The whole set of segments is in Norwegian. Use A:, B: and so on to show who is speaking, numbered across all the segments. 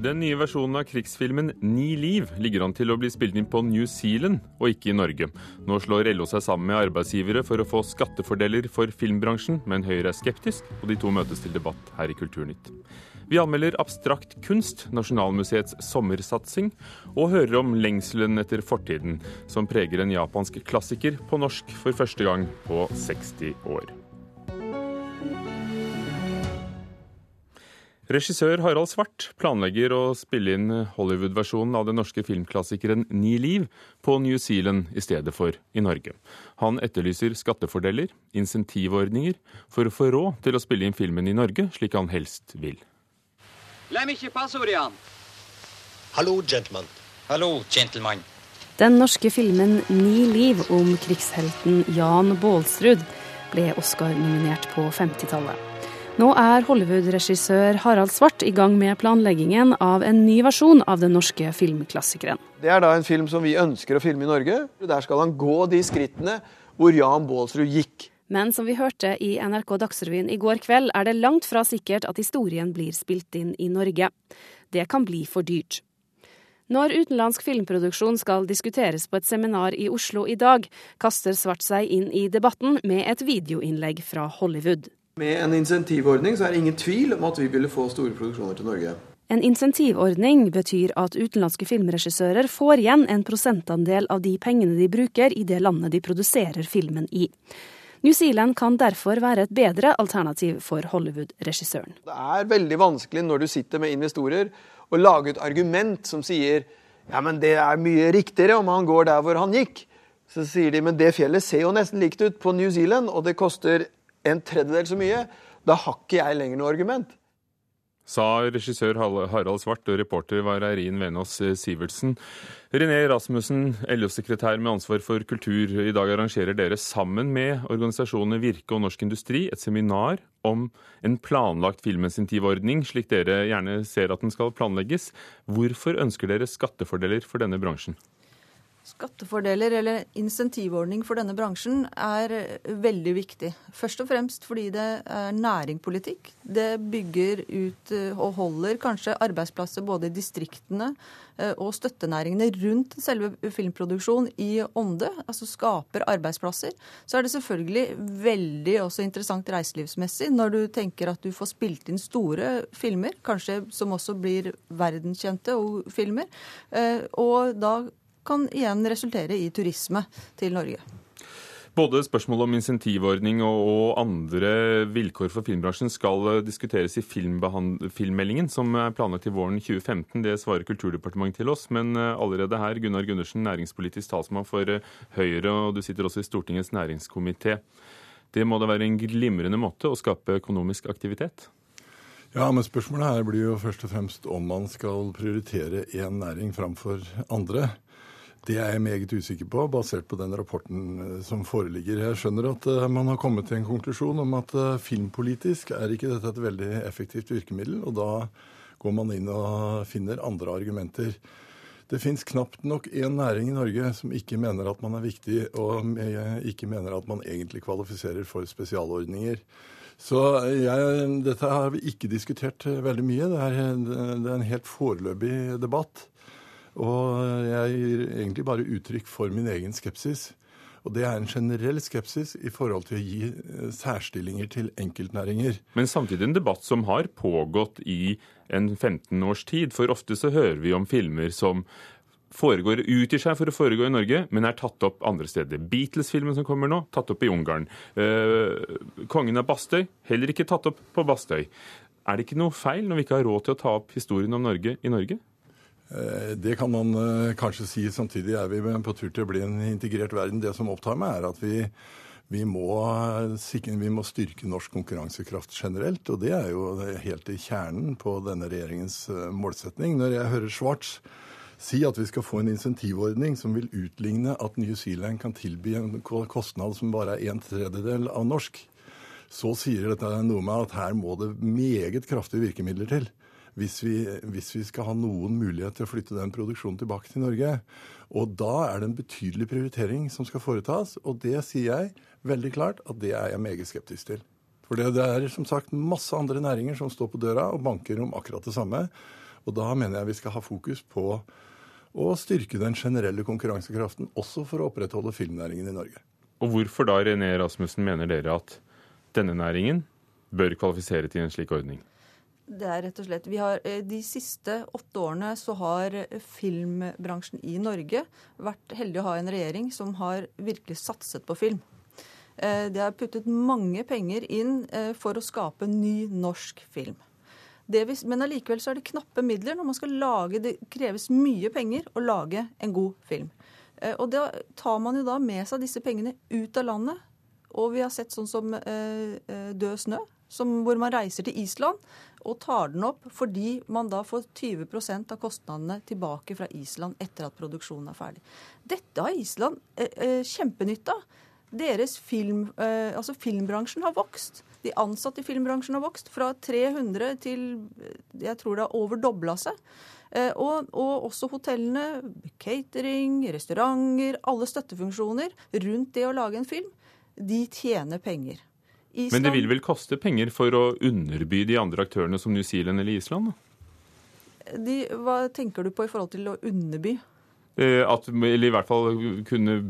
A: Den nye versjonen av krigsfilmen Ni liv ligger an til å bli spilt inn på New Zealand og ikke i Norge. Nå slår LO seg sammen med arbeidsgivere for å få skattefordeler for filmbransjen, men Høyre er skeptisk, og de to møtes til debatt her i Kulturnytt. Vi anmelder abstrakt kunst, Nasjonalmuseets sommersatsing, og hører om lengselen etter fortiden, som preger en japansk klassiker på norsk for første gang på 60 år. Regissør Harald Svart planlegger å spille inn Hollywood-versjonen av den norske filmklassikeren Ni liv på New Zealand i stedet for i Norge. Han etterlyser skattefordeler, insentivordninger, for å få råd til å spille inn filmen i Norge slik han helst vil.
B: Hallo, gentleman.
C: Hallo, gentleman.
D: Den norske filmen Ni liv om krigshelten Jan Baalsrud ble Oscar-nominert på 50-tallet. Nå er Hollywood-regissør Harald Svart i gang med planleggingen av en ny versjon av den norske filmklassikeren.
E: Det er da en film som vi ønsker å filme i Norge. Der skal han gå de skrittene hvor Jan Baalsrud gikk.
D: Men som vi hørte i NRK Dagsrevyen i går kveld, er det langt fra sikkert at historien blir spilt inn i Norge. Det kan bli for dyrt. Når utenlandsk filmproduksjon skal diskuteres på et seminar i Oslo i dag, kaster Svart seg inn i debatten med et videoinnlegg fra Hollywood.
E: Med en insentivordning så er det ingen tvil om at vi ville få store produksjoner til Norge.
D: En insentivordning betyr at utenlandske filmregissører får igjen en prosentandel av de pengene de bruker i det landet de produserer filmen i. New Zealand kan derfor være et bedre alternativ for Hollywood-regissøren.
E: Det er veldig vanskelig når du sitter med investorer å lage et argument som sier ja, men det er mye riktigere om han går der hvor han gikk. Så sier de men det fjellet ser jo nesten likt ut på New Zealand, og det koster en tredjedel så mye, da har ikke jeg lenger noe argument.
A: Sa regissør Harald Svart, og reporter var Eirin Venås eh, Sivertsen. René Rasmussen, LO-sekretær med ansvar for kultur. I dag arrangerer dere sammen med organisasjonene Virke og Norsk Industri et seminar om en planlagt filminsentivordning, slik dere gjerne ser at den skal planlegges. Hvorfor ønsker dere skattefordeler for denne bransjen?
F: Skattefordeler eller insentivordning for denne bransjen er eh, veldig viktig. Først og fremst fordi det er næringpolitikk. Det bygger ut eh, og holder kanskje arbeidsplasser både i distriktene eh, og støttenæringene rundt selve filmproduksjonen i ånde. Altså skaper arbeidsplasser. Så er det selvfølgelig veldig også interessant reiselivsmessig når du tenker at du får spilt inn store filmer, kanskje som også blir verdenskjente filmer. Og da kan igjen resultere i turisme til Norge.
A: Både spørsmålet om insentivordning og andre vilkår for filmbransjen skal eh, diskuteres i filmmeldingen, som er planlagt til våren 2015. Det svarer Kulturdepartementet til oss. Men eh, allerede her, Gunnar Gundersen, næringspolitisk talsmann for eh, Høyre, og du sitter også i Stortingets næringskomité. Det må da være en glimrende måte å skape økonomisk aktivitet?
G: Ja, men spørsmålet her blir jo først og fremst om man skal prioritere én næring framfor andre. Det er jeg meget usikker på, basert på den rapporten eh, som foreligger. Jeg skjønner at uh, man har kommet til en konklusjon om at uh, filmpolitisk er ikke dette et veldig effektivt virkemiddel, og da går man inn og finner andre argumenter. Det fins knapt nok én næring i Norge som ikke mener at man er viktig, og ikke mener at man egentlig kvalifiserer for spesialordninger. Så jeg, dette har vi ikke diskutert veldig mye. Det er, det er en helt foreløpig debatt. Og jeg gir egentlig bare uttrykk for min egen skepsis. Og det er en generell skepsis i forhold til å gi eh, særstillinger til enkeltnæringer.
A: Men samtidig en debatt som har pågått i en 15 års tid. For ofte så hører vi om filmer som foregår, utgir seg for å foregå i Norge, men er tatt opp andre steder. Beatles-filmen som kommer nå, tatt opp i Ungarn. Eh, Kongen av Bastøy, heller ikke tatt opp på Bastøy. Er det ikke noe feil når vi ikke har råd til å ta opp historien om Norge i Norge?
G: Eh, det kan man eh, kanskje si. Samtidig er vi på tur til å bli en integrert verden. Det som opptar meg, er at vi, vi, må, vi må, styrke norsk konkurransekraft generelt. Og det er jo helt i kjernen på denne regjeringens eh, målsetning. Når jeg hører Schwartz si at vi skal få en insentivordning som vil utligne at New Zealand kan tilby en kostnad som bare er en tredjedel av norsk, så sier dette noe med at her må det meget kraftige virkemidler til hvis vi, hvis vi, skal ha noen mulighet til å flytte den produksjonen tilbake til Norge. Og da er det en betydelig prioritering som skal foretas, og det sier jeg veldig klart at det er jeg meget skeptisk til. For det, er som sagt masse andre næringer som står på døra og banker om akkurat det samme. Og da mener jeg vi skal ha fokus på å styrke den generelle konkurransekraften, også for å opprettholde filmnæringen i Norge.
A: Og hvorfor da, René Rasmussen, mener dere at denne næringen bør kvalifisere til en slik ordning?
F: Det er rett og slett, har, eh, De siste åtte årene så har filmbransjen i Norge vært heldig å ha en regjering som har virkelig satset på film. Eh, det har puttet mange penger inn eh, for å skape ny norsk film. Vi, men allikevel så er det knappe midler når man skal lage Det kreves mye penger å lage en god film. Og da tar man jo da med seg disse pengene ut av landet. Og vi har sett sånn som Død snø, som, hvor man reiser til Island og tar den opp fordi man da får 20% av kostnadene tilbake fra Island etter at produksjonen er ferdig. Dette har Island eh, eh, kjempenytte. Deres film, eh, altså Filmbransjen har vokst. De ansatte i filmbransjen har vokst fra 300 til eh, jeg tror det har overdobla seg. Eh, og, og, også hotellene, catering, restauranter, alle støttefunksjoner rundt det å lage en film, de tjener penger.
A: Island... Men det vil vel koste penger for å underby de andre aktørene som New Zealand eller Island?
F: De, hva tenker du på i forhold til å underby?
A: Eh, at, eller i hvert fall kunne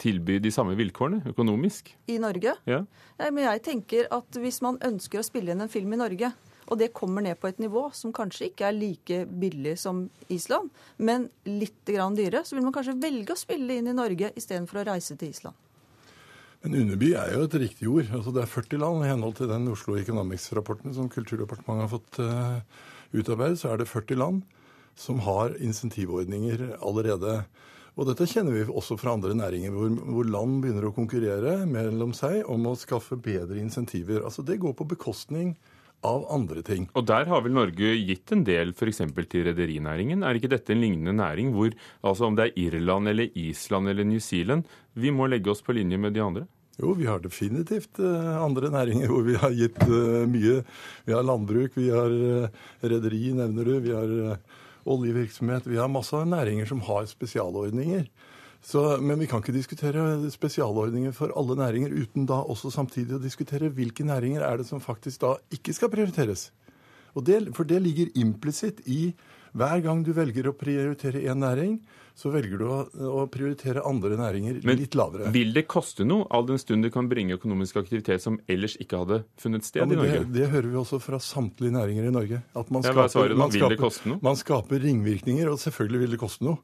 A: tilby de samme vilkårene økonomisk.
F: I Norge?
A: Ja.
F: Nei, men jeg tenker at hvis man ønsker å spille inn en film i Norge, og det kommer ned på et nivå som kanskje ikke er like billig som Island, men litt grann dyre, så vil man kanskje velge å spille inn i Norge istedenfor å reise til Island.
G: Men underby er jo et riktig ord. Altså Det er 40 land. I henhold til den Oslo Economics-rapporten som Kulturdepartementet har fått uh, utarbeidet, så er det 40 land som har insentivordninger allerede. Og dette kjenner vi også fra andre næringer, hvor, hvor, land begynner å konkurrere mellom seg om å skaffe bedre insentiver. Altså Det går på bekostning av andre ting.
A: Og der har vel Norge gitt en del f.eks. til rederinæringen. Er ikke dette en lignende næring hvor altså om det er Irland eller Island eller New Zealand, vi må legge oss på linje med de andre?
G: Jo, vi har definitivt uh, andre næringer hvor vi har gitt uh, mye. Vi har landbruk, vi har uh, rederi, nevner du. Vi har oljevirksomhet. Vi har masse næringer som har spesialordninger. Så, men vi kan ikke diskutere spesialordninger for alle næringer uten da også samtidig å diskutere hvilke næringer er det som faktisk da ikke skal prioriteres. Det, for det ligger implisitt i hver gang du velger å prioritere én næring, så velger du å, å, prioritere andre næringer Men litt lavere.
A: Men Vil det koste noe, all den stund det kan bringe økonomisk aktivitet som ellers ikke hadde funnet sted ja, i Norge?
G: Det, det, hører vi også fra samtlige næringer i Norge.
A: At man skaper, svaret, man, skaper,
G: man skaper ringvirkninger, og selvfølgelig vil det koste noe.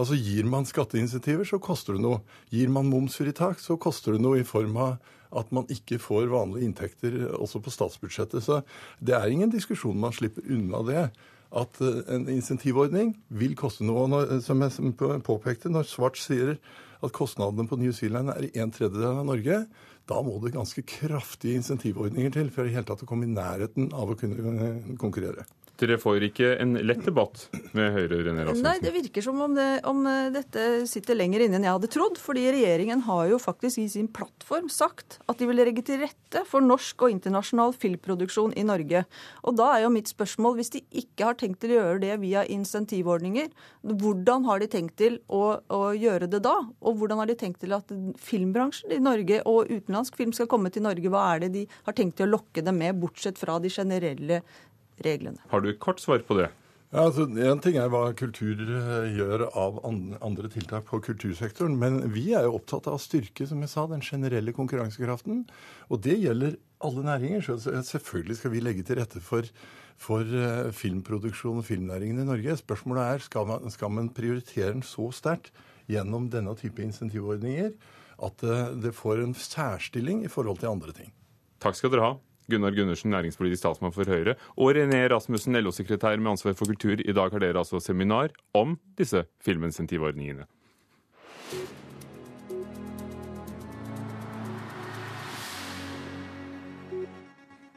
G: Altså Gir man skatteinsentiver, så koster det noe. Gir man momsfritak, så koster det noe i form av at man ikke får vanlige inntekter også på statsbudsjettet. Så det er ingen diskusjon man slipper unna det at eh, en insentivordning vil koste noe. Når, som jeg påpekte, når Svart sier at kostnadene på New Zealand er en tredjedel av Norge, da må det ganske kraftige insentivordninger til for i hele tatt å komme i nærheten av å kunne eh, konkurrere.
A: Dere får ikke en lett debatt med Høyre, René Rasmussen?
F: Nei, det virker som om, det, om, eh, dette sitter lenger inne enn jeg hadde trodd. Fordi regjeringen har jo faktisk i sin plattform sagt at de vil legge til rette for norsk og internasjonal filmproduksjon i Norge. Og da er jo mitt spørsmål, hvis de ikke har tenkt til å gjøre det via insentivordninger, hvordan har de tenkt til å, å gjøre det da? Og hvordan har de tenkt til at filmbransjen i Norge og utenlandsk film skal komme til Norge? Hva er det de har tenkt til å lokke dem med, bortsett fra de generelle reglene.
A: Har du et kort svar på det?
G: Ja, altså, En ting er hva kultur eh, gjør av andre tiltak på kultursektoren. Men vi er jo opptatt av å styrke som jeg sa, den generelle konkurransekraften. Og det gjelder alle næringer. Så selvfølgelig skal vi legge til rette for, for eh, filmproduksjon og filmnæringen i Norge. Spørsmålet er skal man, skal man prioritere den så sterkt gjennom denne type insentivordninger at eh, det får en særstilling i forhold til andre ting.
A: Takk skal dere ha. Gunnar Gundersen, næringspolitisk talsmann for Høyre, og René Rasmussen, LO-sekretær med ansvar for kultur. I dag har dere altså seminar om disse filminsentivordningene.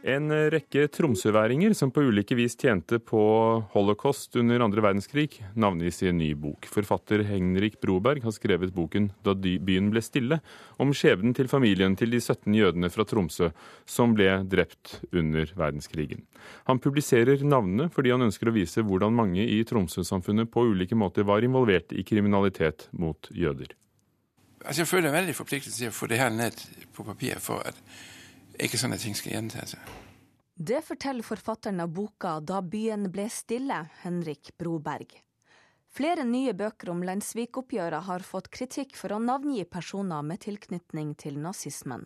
A: En rekke tromsøværinger som på ulike vis tjente på holocaust under andre verdenskrig, navngis i en ny bok. Forfatter Henrik Broberg har skrevet boken 'Da byen ble stille', om skjebnen til familien til de 17 jødene fra Tromsø som ble drept under verdenskrigen. Han publiserer navnene fordi han ønsker å vise hvordan mange i Tromsø-samfunnet på ulike måter var involvert i kriminalitet mot jøder.
C: Altså, jeg føler veldig forpliktelse til å få det her ned på papir for at ikke sånne ting skal gjenta seg.
H: Det forteller forfatteren av boka Da byen ble stille, Henrik Broberg. Flere nye bøker om Lensvik-oppgjøret har fått kritikk for å navngi personer med tilknytning til nazismen.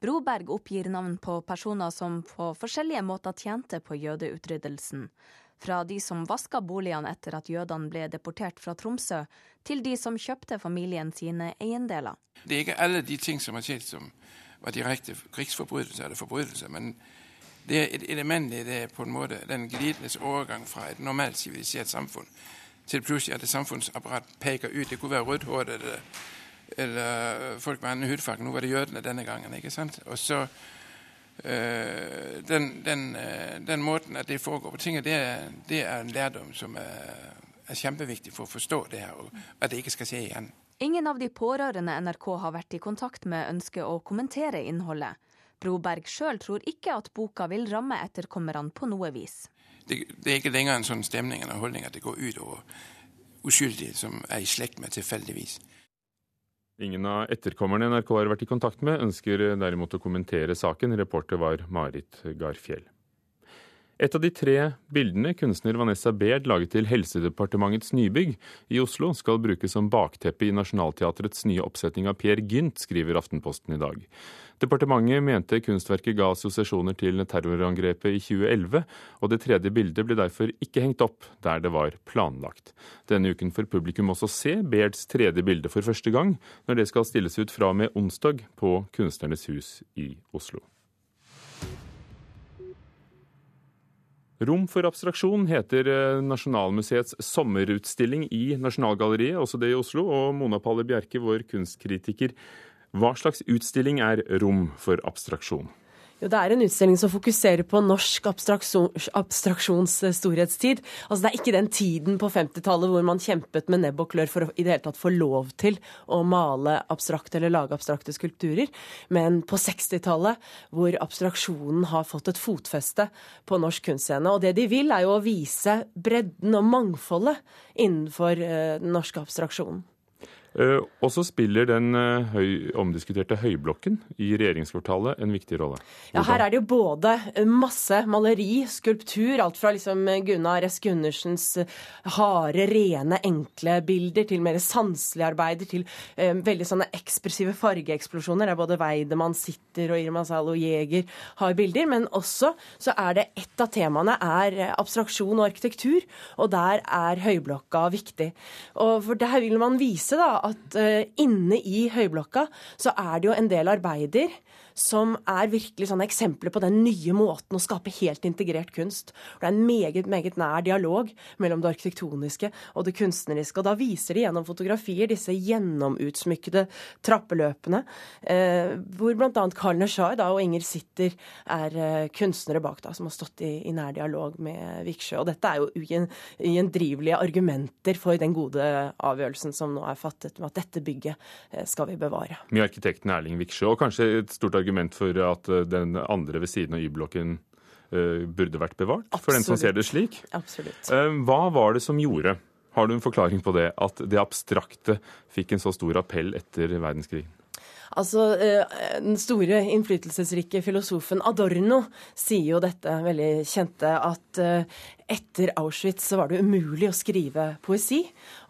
H: Broberg oppgir navn på personer som på forskjellige måter tjente på jødeutryddelsen. Fra de som vaska boligene etter at jødene ble deportert fra Tromsø, til de som kjøpte familien sine eiendeler.
C: Det er ikke alle de ting som har skjedd som var direkte krigsforbrytelser eller forbrytelser, men det er et element i det på en måte den glidende overgang fra et normalt sivilisert samfunn til plutselig at et samfunnsapparat peker ut. Det kunne være rødhårede eller, folk med annen hudfarge. Nå var det jødene denne gangen. ikke sant? Og så øh, den, den, øh, den, måten at det foregår på ting, det det er en lærdom som er, er, kjempeviktig for å forstå det her, og at det ikke skal skje igjen.
H: Ingen av de pårørende NRK har vært i kontakt med, ønsker å kommentere innholdet. Broberg sjøl tror ikke at boka vil ramme etterkommerne på noe vis.
C: Det, det, er ikke lenger en sånn stemning eller holdning at det går ut over uskyldige som er i slekt med tilfeldigvis.
A: Ingen av etterkommerne NRK har vært i kontakt med, ønsker derimot å kommentere saken. Reporter var Marit Garfjell. Et av de tre bildene kunstner Vanessa Baird laget til Helsedepartementets nybygg i Oslo, skal brukes som bakteppe i Nationaltheatrets nye oppsetning av Per Gynt, skriver Aftenposten i dag. Departementet mente kunstverket ga assosiasjoner til terrorangrepet i 2011, og det tredje bildet ble derfor ikke hengt opp der det var planlagt. Denne uken får publikum også se Bairds tredje bilde for første gang, når det skal stilles ut fra og med onsdag på Kunstnernes hus i Oslo. Rom for abstraksjon heter eh, Nasjonalmuseets sommerutstilling i Nasjonalgalleriet, også det i Oslo. Og Mona Palle Bjerke, vår kunstkritiker, hva slags utstilling er Rom for abstraksjon?
I: Jo, Det er en utstilling som fokuserer på norsk abstraksjons storhetstid. Altså, det er ikke den tiden på 50-tallet hvor man kjempet med nebb og klør for å i det hele tatt få lov til å male abstrakte eller lage abstrakte skulpturer, men på 60-tallet hvor abstraksjonen har fått et fotfeste på norsk kunstscene. Og det de vil, er jo å vise bredden og mangfoldet innenfor uh, den norske abstraksjonen.
A: Uh, og så spiller den uh, høy, omdiskuterte høyblokken i regjeringskvartalet en viktig rolle.
I: Ja, Her er det jo både masse maleri, skulptur, alt fra liksom Gunnar S. Gundersens harde, rene, enkle bilder til mer sanselige arbeider, til eh, veldig sånne ekspressive fargeeksplosjoner, der både Weidemann sitter og Irma Zalo Jæger har bilder. Men også så er det ett av temaene er abstraksjon og arkitektur, og der er høyblokka viktig. Og for der vil man vise da at uh, inne i høyblokka så er det jo en del arbeider som er virkelig sånne eksempler på den nye måten å skape helt integrert kunst. Det er en meget, meget nær dialog mellom det arkitektoniske og det kunstneriske. Og da viser de gjennom fotografier disse gjennomutsmykkede trappeløpene, eh, hvor bl.a. Karl Neshar da, og Inger Sitter er eh, kunstnere bak, da, som har stått i, i nær dialog med Viksjø. Og dette er jo ugjendrivelige argumenter for den gode avgjørelsen som nå er fattet med at dette bygget eh, skal vi bevare.
A: Med arkitekten Erling Viksjø, og kanskje et stort argument for at eh, den andre ved siden av Y-blokken uh, burde vært bevart? Absolutt. For den som ser det slik?
I: Absolutt.
A: Uh, hva var det som gjorde, har du en forklaring på det, at det abstrakte fikk en så stor appell etter verdenskrigen?
I: Altså, Den store, innflytelsesrike filosofen Adorno sier jo dette veldig kjente at etter Auschwitz så var det umulig å skrive poesi.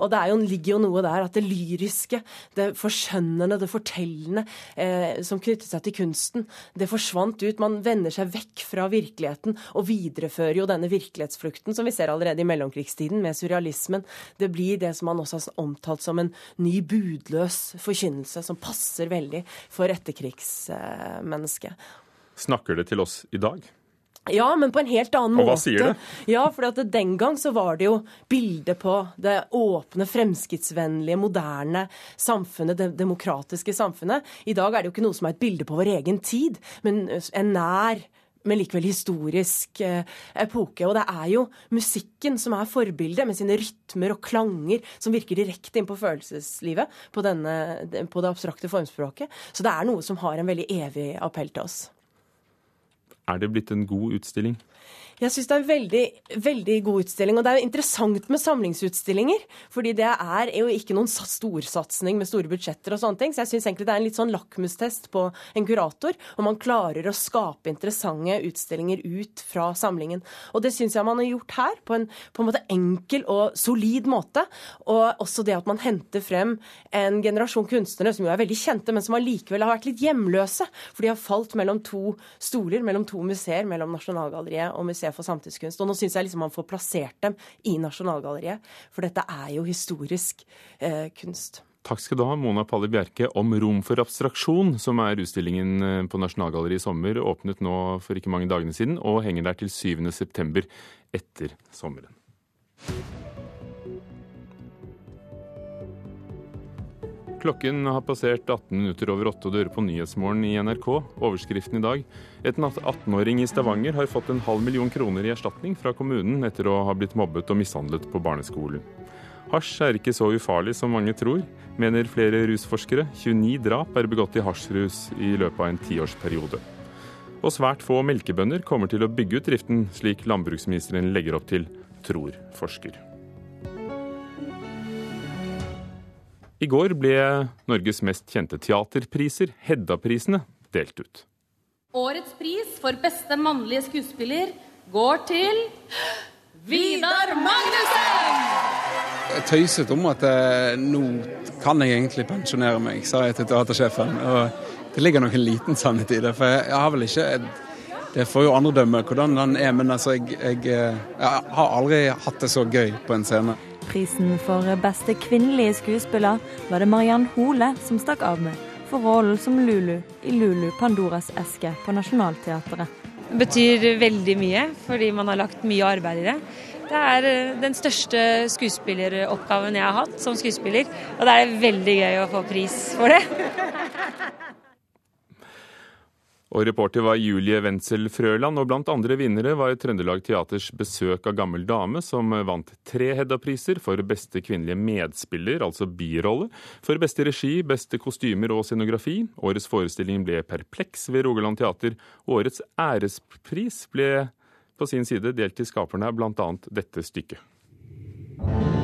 I: Og det jo, ligger jo noe der at det lyriske, det forskjønnende, det fortellende eh, som knyttet seg til kunsten, det forsvant ut. Man vender seg vekk fra virkeligheten og viderefører jo denne virkelighetsflukten som vi ser allerede i mellomkrigstiden med surrealismen. Det blir det som man også har omtalt som en ny budløs forkynnelse, som passer veldig for etterkrigsmennesket.
A: Snakker det til oss i dag?
I: Ja, men på en helt annen måte.
A: Og hva sier det?
I: Ja, for Den gang så var det jo bilde på det åpne, fremskrittsvennlige, moderne samfunnet, det demokratiske samfunnet. I dag er det jo ikke noe som er et bilde på vår egen tid, men en nær men likevel historisk eh, epoke. Og det er jo musikken som er forbildet, med sine rytmer og klanger som virker direkte inn på følelseslivet, på, denne, på det abstrakte formspråket. Så det er noe som har en veldig evig appell til oss.
A: Er det blitt en god utstilling?
I: Jeg syns det er en veldig, veldig god utstilling. Og det er jo interessant med samlingsutstillinger. Fordi det er jo ikke noen storsatsing med store budsjetter og sånne ting. Så jeg syns egentlig det er en litt sånn lakmustest på en kurator. Om man klarer å skape interessante utstillinger ut fra samlingen. Og det syns jeg man har gjort her, på en, på en måte enkel og solid måte. Og også det at man henter frem en generasjon kunstnere som jo er veldig kjente, men som allikevel har vært litt hjemløse. For de har falt mellom to stoler, mellom to museer, mellom Nasjonalgalleriet og Museet for samtidskunst. Og nå syns jeg liksom man får plassert dem i Nasjonalgalleriet, for dette er jo historisk eh, kunst.
A: Takk skal du ha, Mona Palle Bjerke, om Rom for abstraksjon, som er utstillingen eh, på Nasjonalgalleriet i sommer. Åpnet nå for ikke mange dagene siden og henger der til 7.9. etter sommeren. Klokken har passert 18 minutter over åtte, og du på Nyhetsmorgen i NRK. Overskriften i dag. Et 18-åring i Stavanger har fått en halv million kroner i erstatning fra kommunen etter å ha blitt mobbet og mishandlet på barneskolen. Hasj er ikke så ufarlig som mange tror, mener flere rusforskere. 29 drap er begått i hasjrus i løpet av en tiårsperiode. Og svært få melkebønder kommer til å bygge ut driften, slik landbruksministeren legger opp til, tror forsker. I går ble Norges mest kjente teaterpriser, Hedda-prisene, delt ut.
J: Årets pris for beste mannlige skuespiller går til Vidar Magnussen!
K: Jeg tøyset om at eh, nå kan jeg egentlig pensjonere meg, sa jeg til teatersjefen. Og det ligger nok en liten sannhet i det, for jeg, har vel ikke Det får jo andre dømme hvordan den er, men altså, jeg, jeg, eh, jeg har aldri hatt det så gøy på en scene.
L: Prisen for beste kvinnelige skuespiller var det Mariann Hole som stakk av med for rollen som Lulu i Lulu Pandoras eske på Nationaltheatret.
M: Det betyr veldig mye, fordi man har lagt mye arbeid i det. Det er eh, den største skuespilleroppgaven jeg har hatt som skuespiller, og det er veldig gøy å få pris for det.
A: Og reporter var Julie Wenzel Frøland, og blant andre vinnere var Trøndelag Teaters Besøk av gammel dame, som vant tre Hedda-priser for beste kvinnelige medspiller, altså birolle, for beste regi, beste kostymer og scenografi. Årets forestilling ble Perpleks ved Rogaland Teater. Årets ærespris ble på sin side delt til skaperne av bl.a. dette stykket.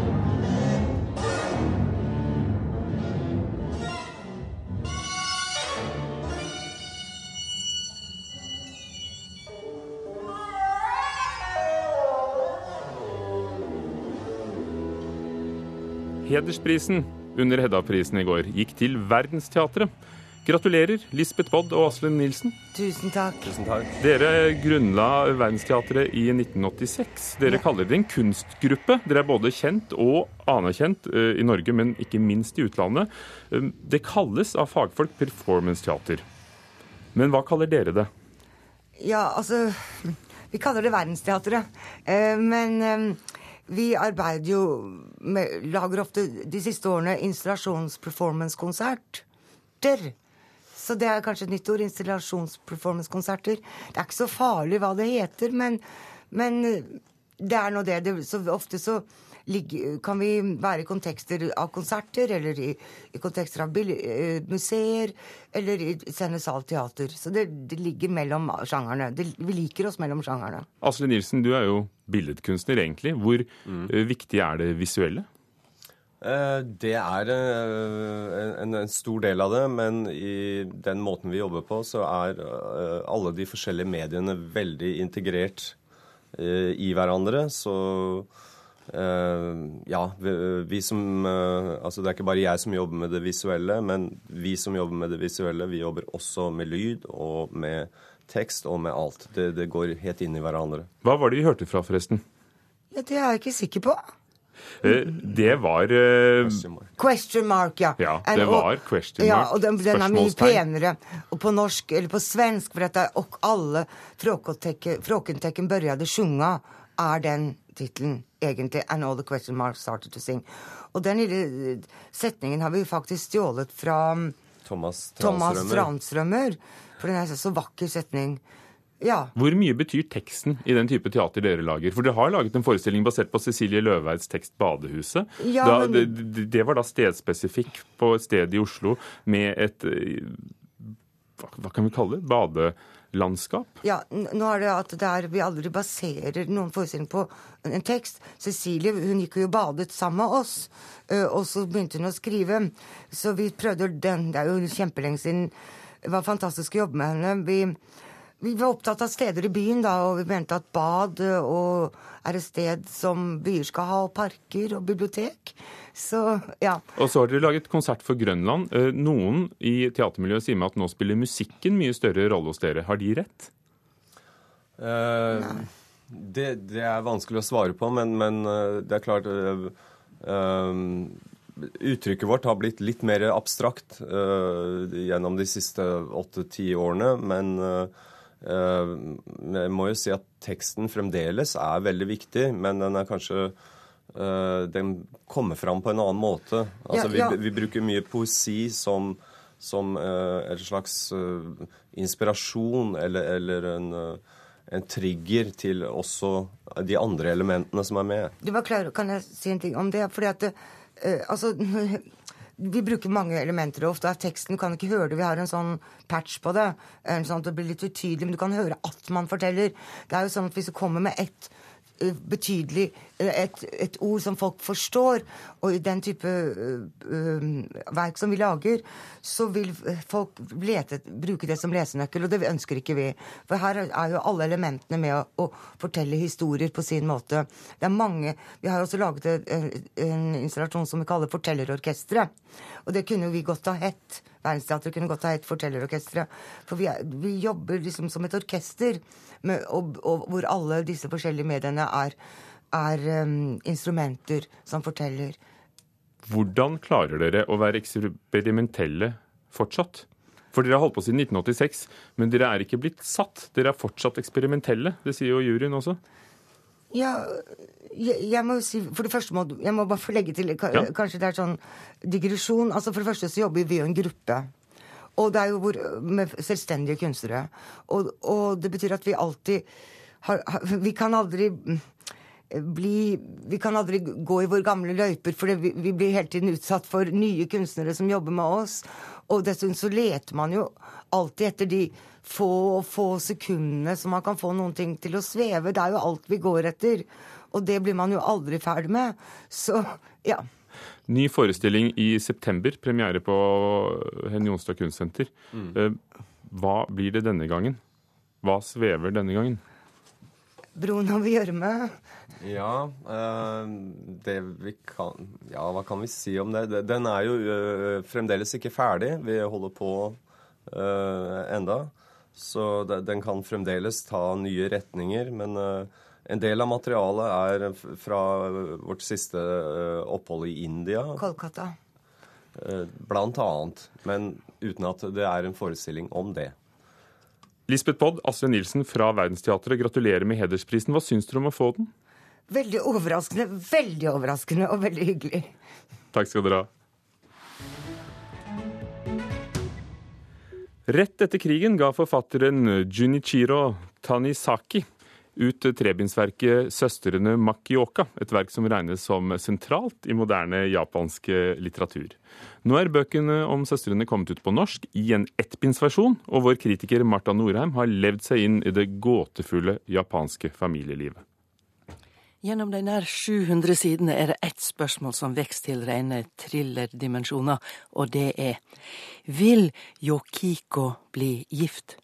A: Hedersprisen under Hedda-prisen i går gikk til Verdensteatret. Gratulerer, Lisbeth Bodd og Asle Nilsen.
N: Tusen takk.
A: Tusen takk. Dere grunnla Verdensteatret i 1986. Dere kaller det en kunstgruppe. Dere er både kjent og anerkjent uh, i Norge, men ikke minst i utlandet. Uh, det kalles av fagfolk performance-teater. Men hva kaller dere det?
N: Ja, altså Vi kaller det Verdensteatret. Uh, men vi arbeider jo med Lager ofte de siste årene installasjons-performance-konserter. Så det er kanskje et nytt ord. Installasjons-performance-konserter. Det er ikke så farlig hva det heter, men, men det er nå det. det. Så ofte så kan vi være i kontekster av konserter, eller i, i kontekster av museer, eller i Scenesal teater. Så det, det, ligger mellom sjangerne. Det, vi liker oss mellom sjangerne.
A: Asle Nilsen, du er jo billedkunstner, egentlig. Hvor mm. viktig er det visuelle?
O: Det er en, en, stor del av det, men i den måten vi jobber på, så er alle de forskjellige mediene veldig integrert i hverandre. Så ja, vi som Altså det er ikke bare jeg som jobber med det visuelle, men vi som jobber med det visuelle, vi jobber også med lyd og med tekst og med alt. Det, det går helt inn i hverandre.
A: Hva var det vi hørte fra, forresten?
N: Ja, Det er jeg ikke sikker på.
A: Det var uh...
N: Question mark, ja.
A: Ja, det var question mark.
N: Ja, og den, den er mye penere. Og på norsk, eller på svensk, for dette og alle Fråkentekken børjade sjunga, er den tittelen egentlig. And all the question marks started to sing. Og den lille setningen har vi faktisk stjålet fra
O: Thomas
N: Transrømmer, For den er en så vakker setning. Ja.
A: Hvor mye betyr teksten i den type teater dere lager? For dere har laget en forestilling basert på Cecilie Løveids tekst 'Badehuset'.
N: Ja,
A: da, men... det, det, var da stedspesifikk på et sted i Oslo med et hva, hva kan vi kalle det, badelandskap?
N: Ja, nå er det at det er, vi aldri baserer noen forestilling på en tekst. Cecilie hun gikk jo badet sammen med oss, og så begynte hun å skrive. Så vi prøvde den Det er jo kjempelenge siden. Det var fantastisk å jobbe med henne. Vi, vi var opptatt av steder i byen, da, og vi mente at bad og er et sted som byer skal ha, og parker og bibliotek. Så, ja.
A: Og så har dere laget konsert for Grønland. Noen i teatermiljøet sier meg at nå spiller musikken mye større rolle hos dere. Har de rett?
O: Eh, det, det, er vanskelig å svare på, men, men det er klart uh, uh, Uttrykket vårt har blitt litt mer abstrakt uh, gjennom de siste åtte-ti årene, men uh, jeg må jo si at teksten fremdeles er veldig viktig, men den er kanskje uh, Den kommer fram på en annen måte. Altså, ja, ja. Vi, vi, bruker mye poesi som, som en slags inspirasjon eller, eller en en trigger til også de andre elementene som er med.
N: Du var klar, Kan jeg si en ting om det? Fordi at Uh, altså, vi bruker mange elementer, ofte av teksten Du kan ikke høre det. Vi har en sånn patch på det. sånn at det blir litt utydelig, men du kan høre at man forteller. Det er jo sånn at Hvis du kommer med ett betydelig eh, et, et, ord som folk forstår. Og i den type uh, verk som vi lager, så vil folk lete, bruke det som lesenøkkel, og det ønsker ikke vi. For her er jo alle elementene med å, å fortelle historier på sin måte. Det er mange Vi har også laget en, en installasjon som vi kaller Fortellerorkesteret. Og det kunne jo vi godt ha hett. Verdensteatret kunne godt ha hett Fortellerorkesteret. For vi, er, vi, jobber liksom som et orkester, med, og, og, hvor alle disse forskjellige mediene er, er um, instrumenter som forteller.
A: Hvordan klarer dere å være eksperimentelle fortsatt? For dere har holdt på siden 1986, men dere er ikke blitt satt. Dere er fortsatt eksperimentelle. Det sier jo juryen også.
N: Ja, jeg, jeg, må si For det første må jeg må bare få legge til Kanskje det er sånn digresjon. Altså For det første så jobber vi jo i en gruppe. Og det er jo hvor, med selvstendige kunstnere. Og, og, det betyr at vi alltid har, Vi kan aldri bli Vi kan aldri gå i våre gamle løyper, for vi, vi, blir hele tiden utsatt for nye kunstnere som jobber med oss. Og dessuten så leter man jo alltid etter de få få sekundene som man kan få noen ting til å sveve. Det er jo alt vi går etter. Og det blir man jo aldri ferdig med. Så ja.
A: Ny forestilling i september, premiere på Henny Jonstad kunstsenter. Mm. Eh, hva blir det denne gangen? Hva svever denne gangen?
N: Broen over gjørme.
O: Ja, øh, det vi kan Ja, hva kan vi si om det? Den er jo øh, fremdeles ikke ferdig. Vi holder på øh, enda. Så den kan fremdeles ta nye retninger. Men en del av materialet er fra vårt siste opphold i India.
N: Kolkata.
O: Blant annet. Men uten at det er en forestilling om det.
A: Lisbeth Bodd, Astrid Nilsen fra Verdensteatret, gratulerer med hedersprisen. Hva syns dere om å få den?
N: Veldig overraskende, veldig overraskende og veldig hyggelig.
A: Takk skal dere ha. Rett etter krigen ga forfatteren Junichiro Tanisaki ut trebindsverket 'Søstrene Makioka', et verk som regnes som sentralt i moderne japansk litteratur. Nå er bøkene om søstrene kommet ut på norsk i en ettbindsversjon, og vår kritiker Marta Norheim har levd seg inn i det gåtefulle japanske familielivet.
P: Gjennom de nær 700 sidene er det ett spørsmål som vokser til rene thrillerdimensjoner, og det er Vil Yokiko bli gift?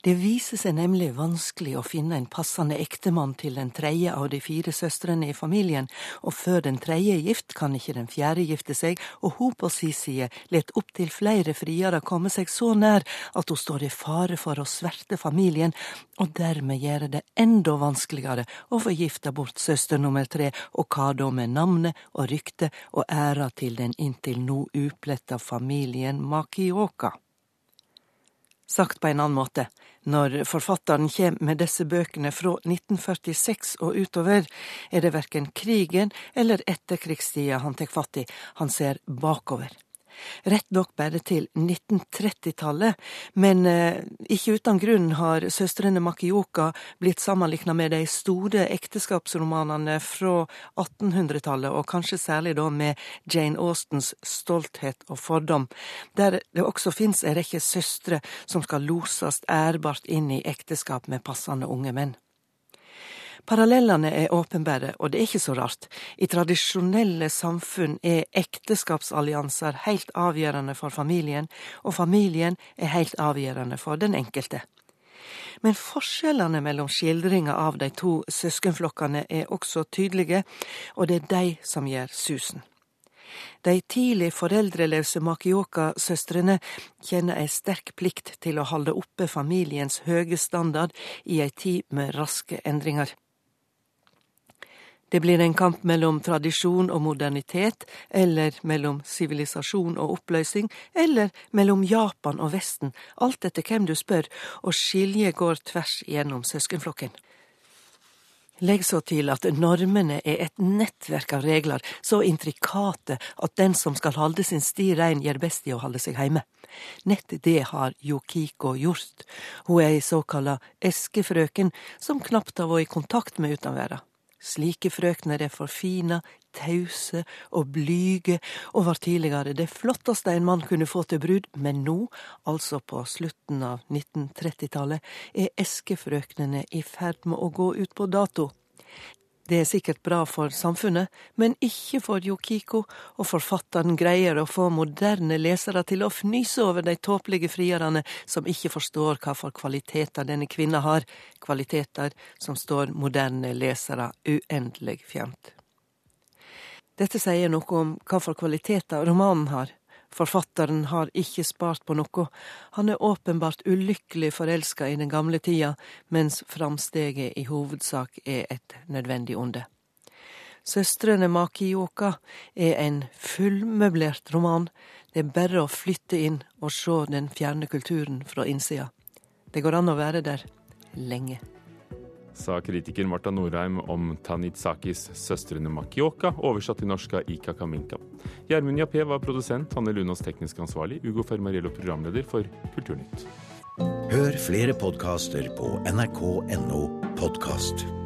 P: Det viser seg nemlig vanskelig å finne en passende ektemann til den tredje av de fire søstrene i familien, og før den tredje er gift, kan ikke den fjerde gifte seg, og hun på si side let opptil flere friere komme seg så nær at hun står i fare for å sverte familien, og dermed gjøre det enda vanskeligere å få gifta bort søster nummer tre, og hva da med navnet og ryktet og æra til den inntil nå upletta familien Makioka. Sagt på en annen måte, når forfatteren kommer med disse bøkene fra 1946 og utover, er det verken krigen eller etterkrigstida han tar fatt i, han ser bakover. Rett nok bare til 1930-tallet, men eh, ikke uten grunn har søstrene Makioka blitt sammenligna med de store ekteskapsromanene fra 1800-tallet, og kanskje særlig da med Jane Austens Stolthet og fordom, der det også fins ei rekke søstre som skal loses ærbart inn i ekteskap med passende unge menn. Parallellene er åpenbare, og det er ikke så rart. I tradisjonelle samfunn er ekteskapsallianser helt avgjørende for familien, og familien er helt avgjørende for den enkelte. Men forskjellene mellom skildringa av de to søskenflokkene er også tydelige, og det er de som gjør susen. De tidlig foreldreløse Makioka-søstrene kjenner ei sterk plikt til å holde oppe familiens høye standard i ei tid med raske endringer. Det blir en kamp mellom tradisjon og modernitet, eller mellom sivilisasjon og oppløsning, eller mellom Japan og Vesten, alt etter hvem du spør, og skiljet går tvers gjennom søskenflokken. Legg så til at normene er et nettverk av regler, så intrikate at den som skal holde sin sti rein, gjør best i å holde seg heime. Nett det har Yokiko gjort. Hun er ei såkalla eskefrøken som knapt har vært i kontakt med utanverda. Slike frøkner er forfina, tause og blyge, og var tidligere det flotteste en mann kunne få til brud, men nå, altså på slutten av 1930-tallet, er eskefrøknene i ferd med å gå ut på dato. Det er sikkert bra for samfunnet, men ikke for Yokiko, og forfatteren greier å få moderne lesere til å fnyse over de tåpelige frierne som ikke forstår hva for kvaliteter denne kvinna har, kvaliteter som står moderne lesere uendelig fjernt. Dette sier noe om hva for kvaliteter romanen har. Forfatteren har ikke spart på noe, han er åpenbart ulykkelig forelska i den gamle tida, mens framsteget i hovedsak er et nødvendig onde. Søstrene Makioka er en fullmøblert roman, det er bare å flytte inn og se den fjerne kulturen fra innsida. Det går an å være der lenge
A: sa kritiker Marta Norheim om Tanitsakis 'Søstrene Makioka', oversatt til norsk av Ika Kaminka. Gjermund Jappé var produsent, Hanne Lunås teknisk ansvarlig, Ugo Fermariello programleder for Kulturnytt.
Q: Hør flere podkaster på nrk.no podkast.